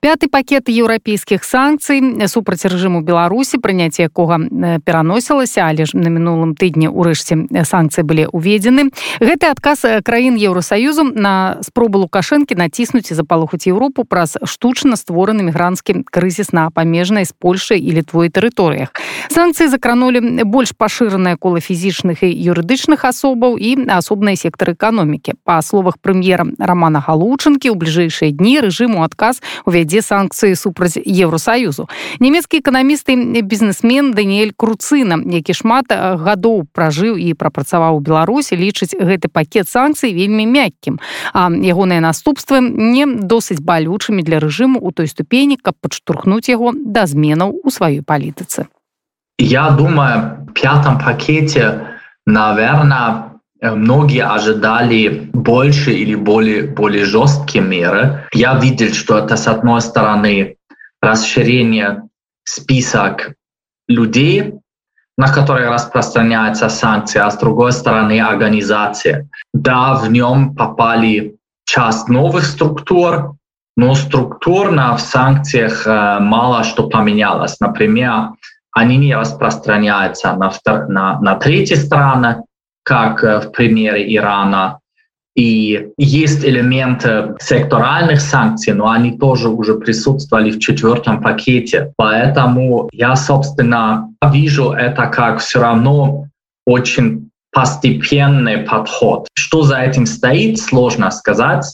Пяты пакет еўрапейскіх санкцый. Супраць рэжыму беларусі прыняцце якога пераносілася але ж на мінулым тыдні ўрэшце санкцыі былі уведзены гэты адказ краін еўросаюзу на спробу лукашэнкі націснуць і запалохаць Еўропу праз штучна створаны мігранцкі крызіс на памежнай з польшай і літвой тэрыторыях. Санкцыі закранулі больш пашыранае кола фізічных і юрыдычных асобаў і асобныя сектары эканомікі. Па словах прэм'ера романа галучынкі ў бліжэйшыя дні рэжыму адказ увядзе увядзе санкцыі супраць еўросаюзу нямецкі эканамісты бізнесмен даниэль круцына які шмат гадоў пражыў і прапрацаваў у беларусі лічыць гэты пакет санкцый вельмі мяккім а ягоныя наступствы не досыць балючымі для рэжыму у той ступені каб падштурхнуць яго да зменаў у сваёй палітыцы. Я думаю пятом пакете наверное Э, многие ожидали больше или более, более жесткие меры. Я видел, что это с одной стороны расширение список людей, на которые распространяются санкции, а с другой стороны организация. Да, в нем попали часть новых структур, но структурно в санкциях э, мало что поменялось. Например, они не распространяются на, на, на третьи страны, как э, в примере Ирана. И есть элементы секторальных санкций, но они тоже уже присутствовали в четвертом пакете. Поэтому я, собственно, вижу это как все равно очень постепенный подход. Что за этим стоит, сложно сказать.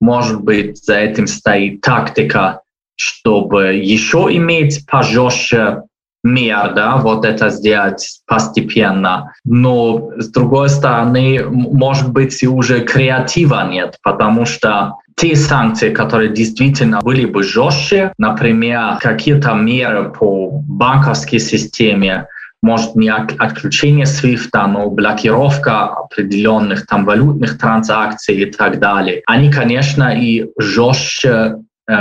Может быть, за этим стоит тактика, чтобы еще иметь пожестче мер, да, вот это сделать постепенно. Но с другой стороны, может быть, и уже креатива нет, потому что те санкции, которые действительно были бы жестче, например, какие-то меры по банковской системе, может не отключение свифта, но блокировка определенных там валютных транзакций и так далее. Они, конечно, и жестче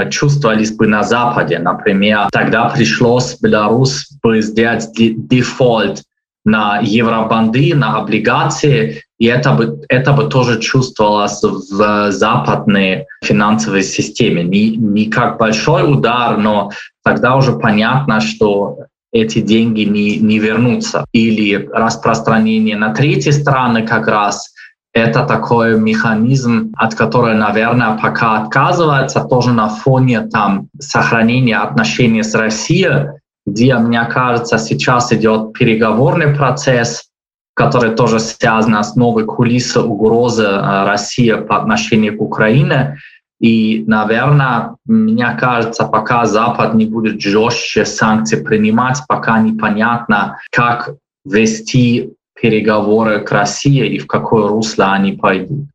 чувствовались бы на Западе. Например, тогда пришлось Беларусь бы сделать дефолт на евробанды, на облигации, и это бы, это бы тоже чувствовалось в западной финансовой системе. Не, не как большой удар, но тогда уже понятно, что эти деньги не, не вернутся. Или распространение на третьи страны как раз – это такой механизм, от которого, наверное, пока отказывается, тоже на фоне там, сохранения отношений с Россией, где, мне кажется, сейчас идет переговорный процесс, который тоже связан с новой кулисой угрозы э, России по отношению к Украине. И, наверное, мне кажется, пока Запад не будет жестче санкции принимать, пока непонятно, как вести переговоры к России и в какое русло они пойдут.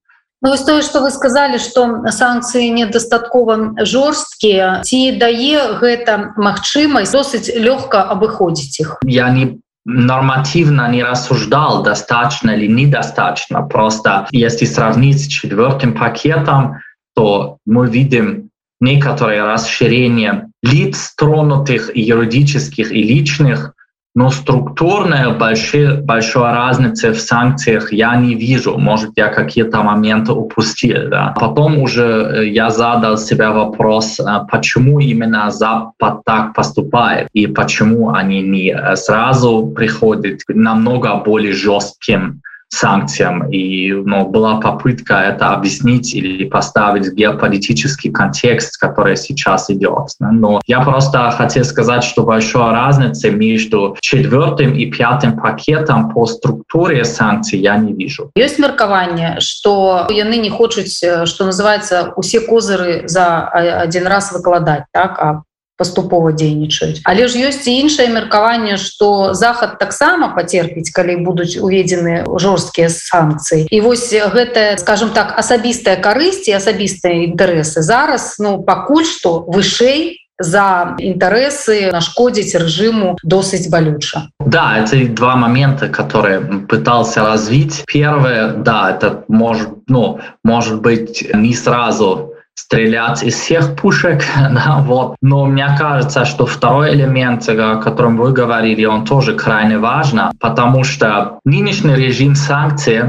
Ну, вось тое что вы сказали что санкцыі недастаткова жорсткія ці дае гэта магчымасць досыць лёгка абыходзіць іх я не нормативно не рассуждал достаточно или недостаточно просто если сравнить с четвертым пакетом то мы видим некоторые расширения лиц тронутых юридических и личных но структурная большие, большой разницы в санкциях я не вижу. Может, я какие-то моменты упустил. Да. Потом уже э, я задал себе вопрос, э, почему именно Запад так поступает и почему они не э, сразу приходят намного более жестким санкциям. И ну, была попытка это объяснить или поставить геополитический контекст, который сейчас идет. Но я просто хотел сказать, что большая разница между четвертым и пятым пакетом по структуре санкций я не вижу. Есть меркование, что яны не хочуць, что называется, усе козыры за один раз выкладать, так? а паступова дзейнічаюць. Але ж ёсць і іншае меркаванне что захад таксама пацерпіць калі будуць уведзены жорсткія санкцыі. І вось гэта скажем так асабістая карысці асабістыя інтарэсы зараз ну пакуль что вышэй за інтарэсы нашкодзіць рэжыму досыць балюча. Да это два момента которые пытался развить. Первое да это может ну может быть не сразу стрелять из всех пушек. Да, вот. Но мне кажется, что второй элемент, о котором вы говорили, он тоже крайне важен, потому что нынешний режим санкций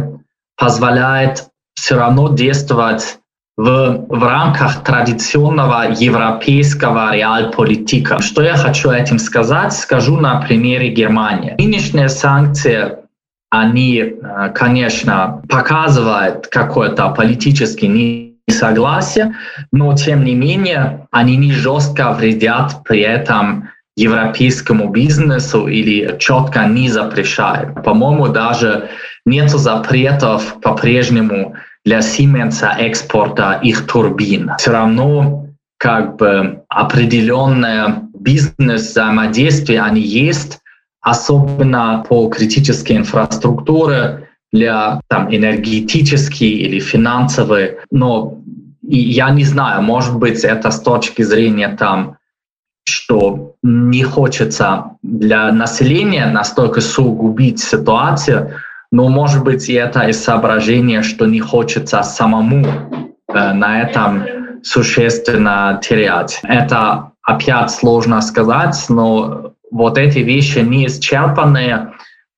позволяет все равно действовать в, в рамках традиционного европейского реалполитика. Что я хочу этим сказать? Скажу на примере Германии. Нынешние санкции они, э, конечно, показывают какой-то политический несогласие, но тем не менее они не жестко вредят при этом европейскому бизнесу или четко не запрещают. По-моему, даже нет запретов по-прежнему для Siemens экспорта их турбин. Все равно как бы определенное бизнес взаимодействие они есть, особенно по критической инфраструктуре для там, энергетической или финансовой. Но я не знаю, может быть, это с точки зрения там, что не хочется для населения настолько сугубить ситуацию, но может быть и это из соображения, что не хочется самому э, на этом существенно терять. Это опять сложно сказать, но вот эти вещи не исчерпанные.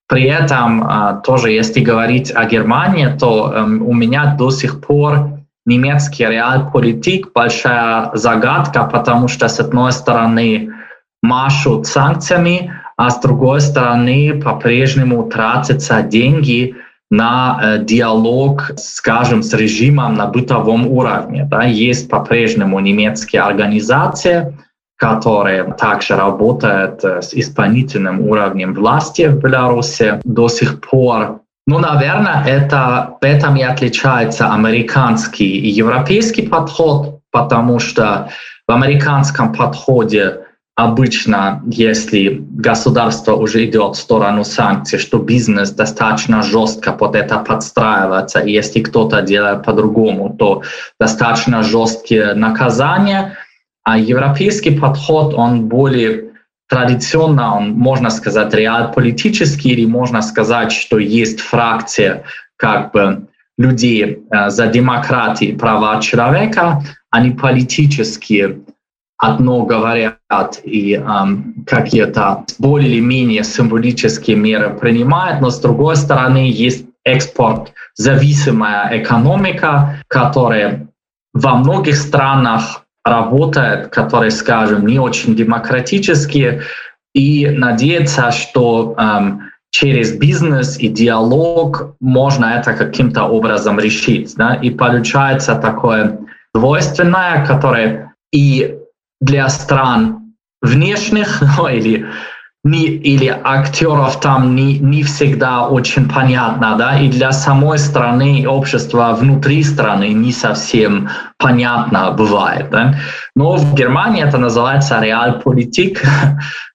При этом э, тоже, если говорить о Германии, то э, у меня до сих пор немецкий реалполитик большая загадка, потому что с одной стороны машут санкциями, а с другой стороны по-прежнему тратятся деньги на э, диалог, скажем, с режимом на бытовом уровне. Да. Есть по-прежнему немецкие организации, которые также работают э, с исполнительным уровнем власти в Беларуси до сих пор. Ну, наверное, это, в этом и отличается американский и европейский подход, потому что в американском подходе обычно, если государство уже идет в сторону санкций, что бизнес достаточно жестко под это подстраивается, и если кто-то делает по-другому, то достаточно жесткие наказания, а европейский подход, он более традиционно, он, можно сказать, реал-политический, или можно сказать, что есть фракция как бы людей э, за демократию и права человека, они политические одно говорят и um, какие-то более или менее символические меры принимают, но с другой стороны есть экспорт зависимая экономика, которая во многих странах работает, которые, скажем, не очень демократические, и надеяться, что um, через бизнес и диалог можно это каким-то образом решить. Да? И получается такое двойственное, которое и для стран внешних ну, или не, или актеров там не, не всегда очень понятно, да, и для самой страны общества внутри страны не совсем понятно бывает. Да? Но в Германии это называется реалполитик.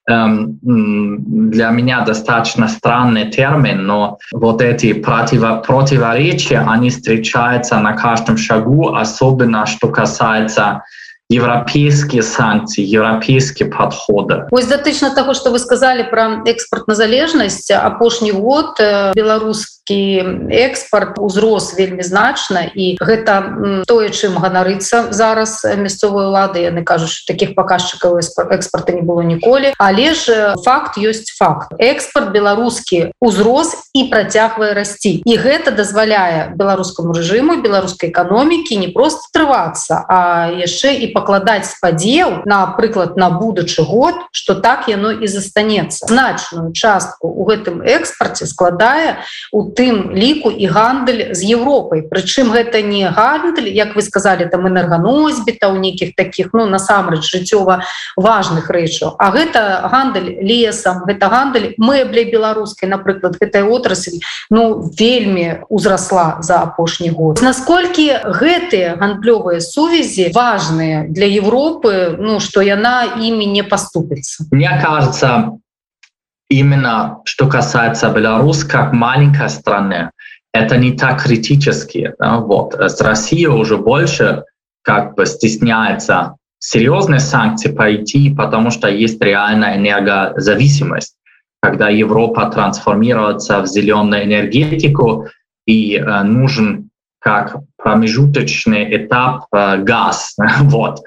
Эм, для меня достаточно странный термин, но вот эти противо противоречия, они встречаются на каждом шагу, особенно что касается европейские санкции европейские подходы. Вось датычна того что вы сказали про экспорт на залежнасць апошні год э, беларускі экспорт узрос вельмі значна і гэта тое чым ганарыцца зараз мясцовыя улады яны кажуць таких паказчыкаў экспорта не было ніколі. Але ж факт ёсць факт. Экспорт беларускі узрос і працягвае расці. І гэта дазваляе беларускаму рэжыму беларускай эканомікі не просто трывацца а яшчэ і по пакладаць спадзеў напрыклад на будучы год что так яно і застанецца. Значную частку у гэтым экспарце складае у тым ліку і гандаль з Европай Прычым гэта не гандаль як вы сказали там энерганосьбіта у нейкіх таких ну насамрэч жыццёва важных рэчаў А гэта гандаль лесам гэта гандаль мэбляй беларускай напрыклад гэтая отрасль ну вельмі узросла за апошні год. Насколькі гэтыя гандлёвыя сувязі важные для Европы, ну, что она ими не поступится? Мне кажется, именно что касается Беларуси как маленькой страны, это не так критически. Да? Вот. С Россией уже больше как бы стесняется серьезные санкции пойти, потому что есть реальная энергозависимость. Когда Европа трансформируется в зеленую энергетику и э, нужен как промежуточный этап газ. Вот.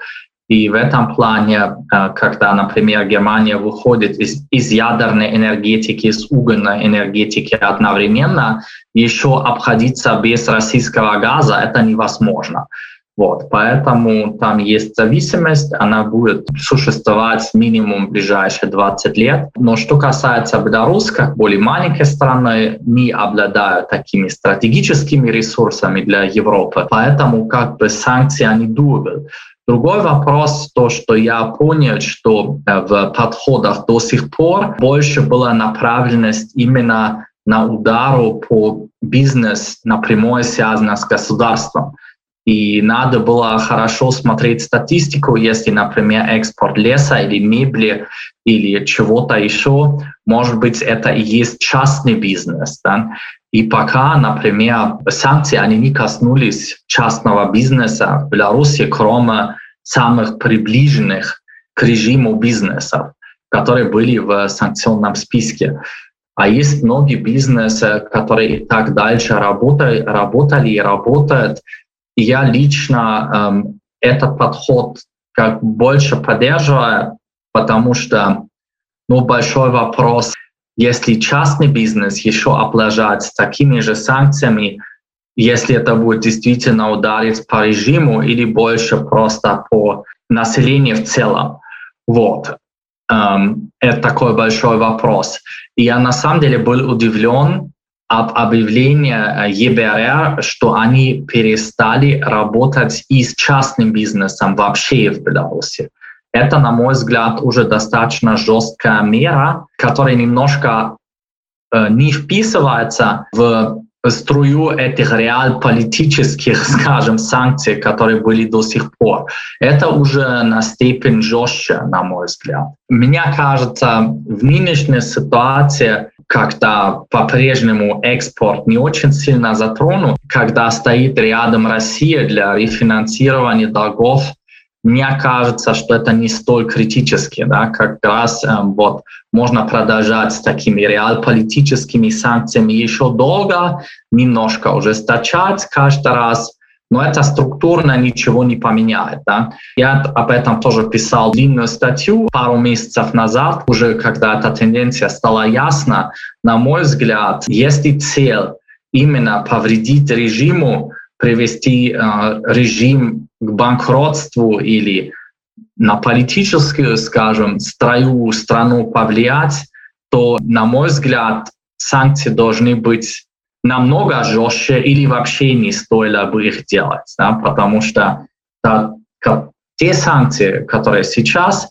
И в этом плане, когда, например, Германия выходит из, из ядерной энергетики, из угольной энергетики одновременно, еще обходиться без российского газа это невозможно. Вот, поэтому там есть зависимость, она будет существовать минимум ближайшие 20 лет. Но что касается Беларуси, как более маленькой страны, не обладают такими стратегическими ресурсами для Европы, поэтому как бы санкции они дубят. Другой вопрос, то, что я понял, что э, в подходах до сих пор больше была направленность именно на удару по бизнес напрямую связано с государством. И надо было хорошо смотреть статистику, если, например, экспорт леса или мебели или чего-то еще, может быть, это и есть частный бизнес. Да? И пока, например, санкции, они не коснулись частного бизнеса в Беларуси, кроме самых приближенных к режиму бизнесов, которые были в санкционном списке. А есть многие бизнесы, которые и так дальше работали, работали и работают, и я лично эм, этот подход как больше поддерживаю, потому что ну, большой вопрос, если частный бизнес еще облажать такими же санкциями, если это будет действительно ударить по режиму или больше просто по населению в целом. Вот. Um, это такой большой вопрос. И я на самом деле был удивлен, об объявлении э, ЕБРР, что они перестали работать и с частным бизнесом вообще в Беларуси. Это, на мой взгляд, уже достаточно жесткая мера, которая немножко э, не вписывается в струю этих реал-политических, скажем, санкций, которые были до сих пор. Это уже на степень жестче, на мой взгляд. Мне кажется, в нынешней ситуации когда по-прежнему экспорт не очень сильно затронут, когда стоит рядом Россия для рефинансирования долгов, мне кажется, что это не столь критически, да, как раз э, вот можно продолжать с такими реал-политическими санкциями еще долго, немножко ужесточать каждый раз, но это структурно ничего не поменяет. Да? Я об этом тоже писал длинную статью пару месяцев назад, уже когда эта тенденция стала ясна. На мой взгляд, если цель именно повредить режиму, привести э, режим к банкротству или на политическую, скажем, строю страну повлиять, то, на мой взгляд, санкции должны быть намного жестче или вообще не стоило бы их делать, да, потому что да, те санкции, которые сейчас,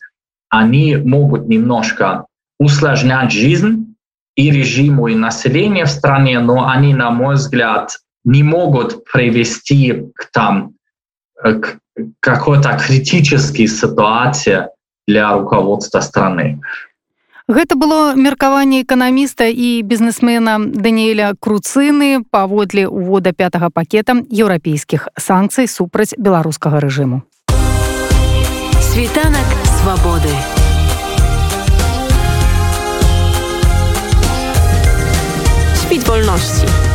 они могут немножко усложнять жизнь и режиму, и населению в стране, но они, на мой взгляд, не могут привести к, там, к какой-то критической ситуации для руководства страны. Гэта было меркаванне эканаміста і бізнесмена Даніэля Круцыны паводле увода пятага пакета еўрапейскіх санкцый супраць беларускага рэжыму. Світанак свабоды. Світ вольнасці.